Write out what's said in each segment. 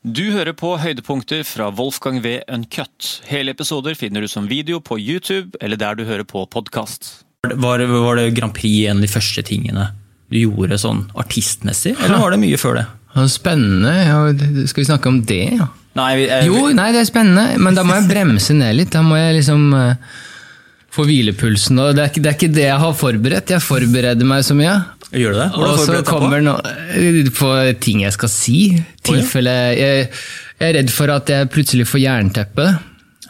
Du hører på høydepunkter fra Wolfgang V. Uncut. Hele episoder finner du som video på YouTube eller der du hører på podkast. Var, var det Grand Prix en av de første tingene du gjorde sånn artistmessig, eller var det mye før det? Spennende. Ja, skal vi snakke om det, ja? Nei, vi, eh, Jo, nei, det er spennende, men da må jeg bremse ned litt. Da må jeg liksom uh, få hvilepulsen. Og det er, ikke, det er ikke det jeg har forberedt. Jeg forbereder meg så mye. Gjør du det? Og så kommer det noe på ting jeg skal si. Tilfelle jeg, jeg er redd for at jeg plutselig får jernteppe.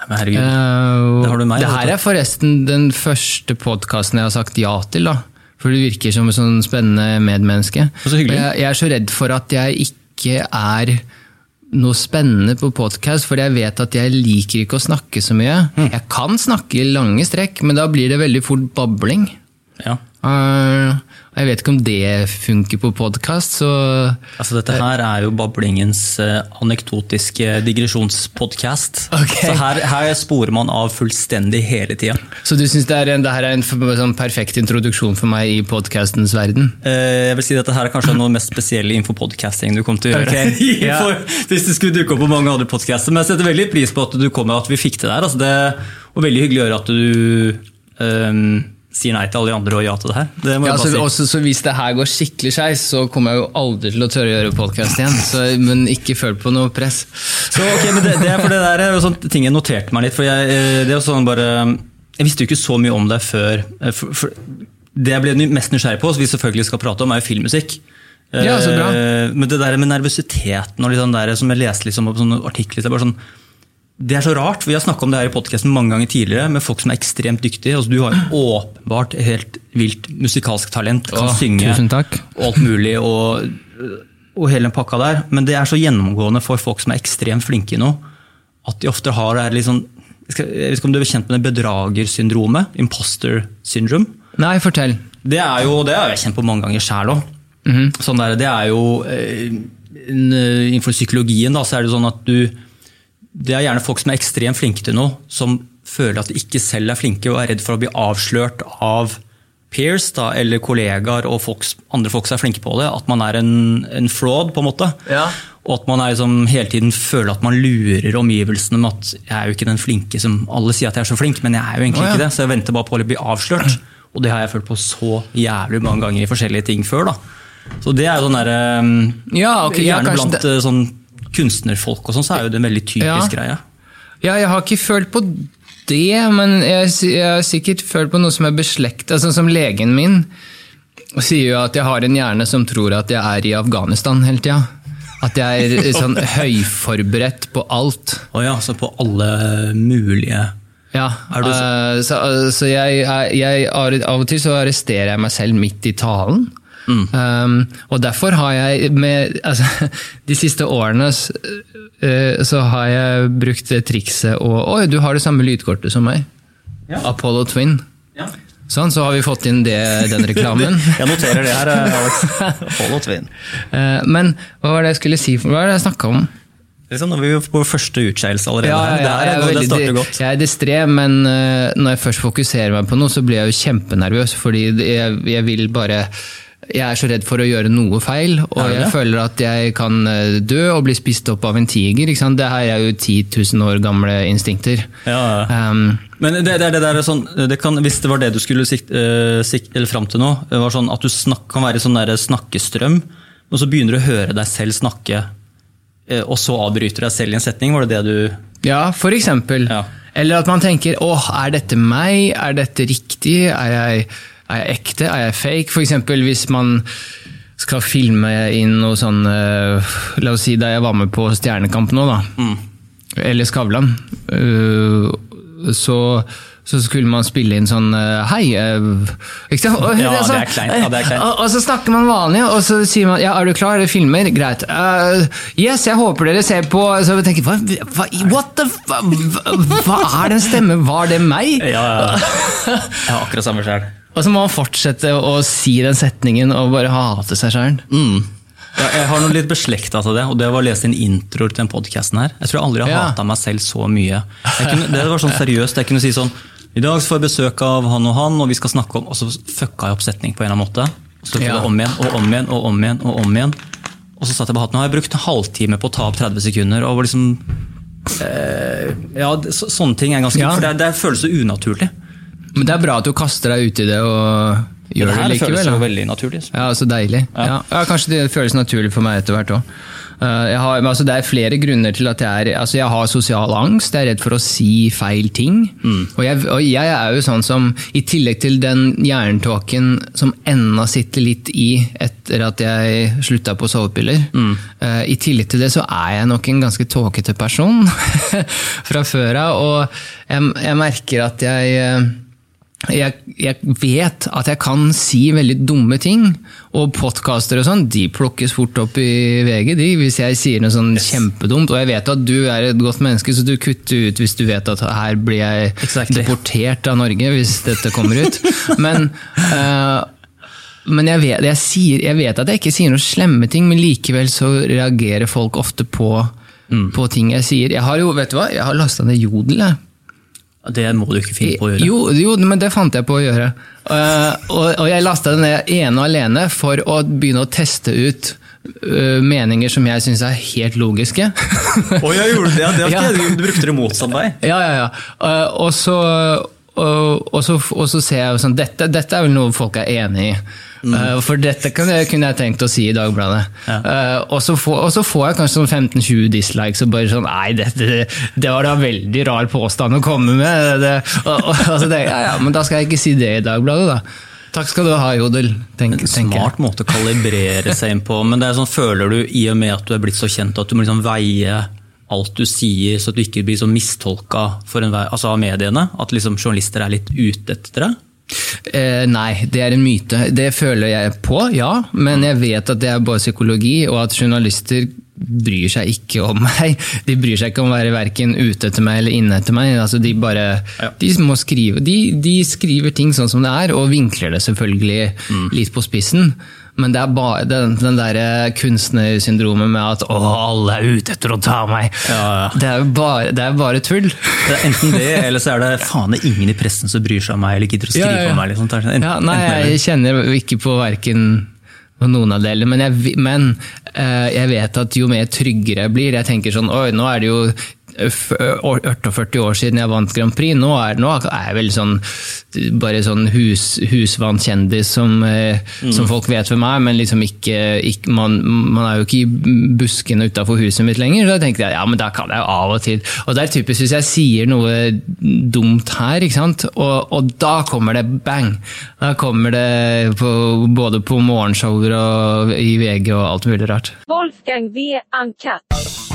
Men herregud. uh, Det har du meg, det her er forresten den første podkasten jeg har sagt ja til. da. For du virker som et sånn spennende medmenneske. Så hyggelig. Jeg, jeg er så redd for at jeg ikke er noe spennende på podkast, for jeg vet at jeg liker ikke å snakke så mye. Mm. Jeg kan snakke i lange strekk, men da blir det veldig fort babling. Ja. Eh, jeg vet ikke om det funker på podkast, så Altså, dette her er jo bablingens eh, anekdotiske digresjonspodkast. Okay. Så her, her sporer man av fullstendig hele tida. Så du syns det, det her er en sånn perfekt introduksjon for meg i podkastens verden? Eh, jeg vil si at dette her er kanskje noe mest spesielle innenfor podcasting du kommer til å gjøre. Okay. ja. Hvis det skulle dukke opp på mange andre podcaster. Men jeg setter veldig pris på at du kom og at vi fikk det der. Altså det, og veldig hyggelig å høre at du ehm, sier nei til alle de andre og ja til det her. Det Ja, jeg altså, si. også, så Hvis det her går skikkelig skeis, så kommer jeg jo aldri til å tørre å gjøre podkast igjen. Så, men ikke føl på noe press. Så, ok, men det, det er for det der er jo sånn ting jeg noterte meg litt. For jeg, eh, det er sånn bare, jeg visste jo ikke så mye om det før. eh, For, for, det jeg ble mest nysgjerrig på, som vi selvfølgelig skal prate om, er jo filmmusikk. Ja, så bra. Eh, Men det der med nervøsiteten og sånn der, som jeg leste liksom, på sånne artikler er bare sånn, det er så rart, Vi har snakka om det her i podcasten mange ganger tidligere, med folk som er ekstremt dyktige. Altså, du har åpenbart helt vilt musikalsk talent, kan Åh, synge alt mulig. Og, og hele den pakka der. Men det er så gjennomgående for folk som er ekstremt flinke i noe, at de ofte har det litt sånn Jeg vet ikke om du er kjent med det bedragersyndromet? Imposter syndrome. Nei, fortell. Det er jo, det har jeg kjent på mange ganger sjæl òg. sånn det er jo eh, eh, Innenfor psykologien da, så er det sånn at du Det er gjerne folk som er ekstremt flinke til noe, som føler at de ikke selv er flinke og er redd for å bli avslørt av peers da, eller kollegaer og folk, andre folk som er flinke på det. At man er en, en fraud, på en måte. Ja. Og at man er liksom, hele tiden føler at man lurer omgivelsene med at jeg er jo ikke den flinke som alle sier at jeg er så flink, men jeg er jo egentlig Å, ja. ikke det. Så jeg venter bare på å bli avslørt. Og det har jeg følt på så jævlig mange ganger i forskjellige ting før. da. Så det er jo sånn derre Ja, okay, Gjerne ja, blant det- eh, sånn kunstnerfolk og sånn, så er jo det en veldig typisk Ja. greie. Ja, jeg har ikke følt på det, men jeg, jeg har sikkert følt på noe som er beslektet. Altså, som legen min sier jo at jeg har en hjerne som tror at jeg er i Afghanistan hele tida. At jeg er sånn høyforberedt på alt. Å ja, så på alle mulige Ja, du eh, så, så jeg, jeg, jeg, Av og til så arresterer jeg meg selv midt i talen. Um, og derfor har jeg med, altså, De siste årene eh, så har jeg brukt trikset og Oi, du har det samme lydkortet som meg. Ja. Apollo Twin. ja. Sånn, så har vi fått inn det, den reklamen. Jeg noterer det her, eh, Alex. Apollo Twin. Uh, men hva var det jeg skulle si? Hva var det jeg snakka om? Liksom, når er vi er på første utskeielse allerede. Ja, Det, jeg, er, er det starter godt. jeg er distré, men når jeg først fokuserer meg på noe, så blir jeg jo kjempenervøs. Fordi jeg, jeg vil bare Jeg er så redd for å gjøre noe feil, og jeg føler at jeg kan eh, dø og bli spist opp av en tiger. Ikke sant? Det her er jo 10 000 år gamle instinkter. Ja, ja. Um, Men det, det, det der er sånn, det kan, hvis det var det du skulle sikt, uh, sikt, eller fram til nå, var sånn at du snak, kan være i sånn der snakkestrøm, og så begynner du å høre deg selv snakke, uh, og så avbryter deg selv i en setning, var det det du ja, for eksempel. Ja. Eller at man tenker åh, er dette meg? Er dette riktig? Er jeg, er jeg ekte? Er jeg fake? Eksempel hvis man skal filme inn noe sånn eh, La oss si da jeg var med på Stjernekamp nå, da. Eller Skavlan. eh, så, så skulle man spille inn sånn eh, Hei ikke sant? Og, Ja, det er altså, kleint, ja, det er kleint. og, og så snakker man vanlig, og så sier man ja, er du klar, det filmer, greit. Uh, yes, jeg håper dere ser på. Så jeg tenker, hva, hva, what the hva, hva er den stemmen? Var det meg? Ja, ja. Jeg har akkurat samme sjøl. Og så må man fortsette å si den setningen og bare hate seg sjøl. Ja, jeg har noe litt beslekta til det, og det var å lese en intro til den podkasten her. Jeg tror jeg aldri har Ja. hata meg selv så mye. Kunne, det var sånn seriøst, jeg kunne si sånn I dag får jeg besøk av han og han, og vi skal snakke om Og så fucka jeg opp setning på en eller annen måte. Så tok jeg Ja. det om igjen og om igjen og om igjen. Og om igjen. Og så satt jeg på hatten, Nå har jeg brukt en halvtime på å ta opp 30 sekunder. og liksom, eh, ja, så, Sånne ting er ganske Ja. For det, det føles så unaturlig. Men det er bra at du kaster deg ut i det og gjør det det likevel. Det føles jo veldig naturlig. Ja, så deilig. Ja. Ja. kanskje det føles naturlig for meg etter hvert òg. har, altså, det er flere grunner til at jeg er altså Jeg har sosial angst, jeg er redd for å si feil ting. Og, jeg, og jeg er jo sånn som, i tillegg til den jerntåken som ennå sitter litt i etter at jeg slutta på sovepiller, eh, i tillegg til det så er jeg nok en ganske tåkete person fra før av. Og jeg, jeg merker at jeg eh, jeg, jeg vet at jeg kan si veldig dumme ting, og podkaster og sånn, de plukkes fort opp i VG, de, hvis jeg sier noe sånn kjempedumt. Og jeg vet at du er et godt menneske, så du kutter ut hvis du vet at her blir jeg Exactly. deportert av Norge hvis dette kommer ut. Men, uh, men jeg, vet, jeg, sier, jeg vet at jeg ikke sier noen slemme ting, men likevel så reagerer folk ofte på, på ting jeg sier. Jeg har jo, vet du hva, jeg har lasta ned Jodel, jeg. Det må du ikke finne på å gjøre. Jo, jo, men det fant jeg på å gjøre. Uh, og, og jeg lasta den ned ene og alene for å begynne å teste ut uh, meninger som jeg syns er helt logiske. Å, jeg gjorde det, det Ja. Du brukte det motsatt vei. ja, ja, ja. Uh, og, så, og, og, så, og så ser jeg jo sånn dette, dette er vel noe folk er enig i. Eh, for dette kunne jeg, kunne jeg tenkt å si i Dagbladet. Eh, og, så får, og så får jeg kanskje sånn 15-20 dislikes og bare sånn Nei, dette, det var da veldig rar påstand å komme med. Det, og, så tenker jeg, ja, ja, men da skal jeg ikke si det i Dagbladet, da. Takk skal du ha, Jodel. Tenk, jeg. Smart måte å kalibrere seg inn på. Men det er sånn, føler du, i og med at du er blitt så kjent, at du må liksom veie alt du sier, så at du ikke blir så mistolka altså av mediene? At liksom journalister er litt ute etter det? Eh, nei, det er en myte. Det føler jeg på, ja. Men jeg vet at det er bare psykologi, og at journalister bryr seg ikke om meg. De bryr seg ikke om å være verken ute etter meg eller inne etter meg. Altså, de bare de må skrive de, de skriver ting sånn som det er, og vinkler det selvfølgelig litt på spissen. Men det er bare den, den der kunstnersyndromet med at å, alle er ute etter å ta meg. Ja, ja. Det er bare, det er bare tull. Det er enten det, eller så er det faen det er ingen i pressen som bryr seg om meg, eller gidder å skrive Ja, om meg. Liksom. Enten- Ja, nei, jeg kjenner ikke på verken på noen av delene, men, jeg, men uh, jeg vet at jo mer tryggere jeg blir Jeg tenker sånn Oi, nå er det jo 48 år siden jeg vant Grand Prix. Nå er, nå er jeg vel sånn bare sånn hus, husvannkjendis som, mm. som folk vet hvem er, men liksom ikke, ikke man, man er jo ikke i buskene utafor huset mitt lenger. Så da tenkte jeg ja, men da kan jeg jo av og til Og det er typisk hvis jeg sier noe dumt her, ikke sant? Og, og da kommer det bang! Da kommer det på, både på morgenshower og i VG og alt mulig rart. Wolfgang vi er Uncut.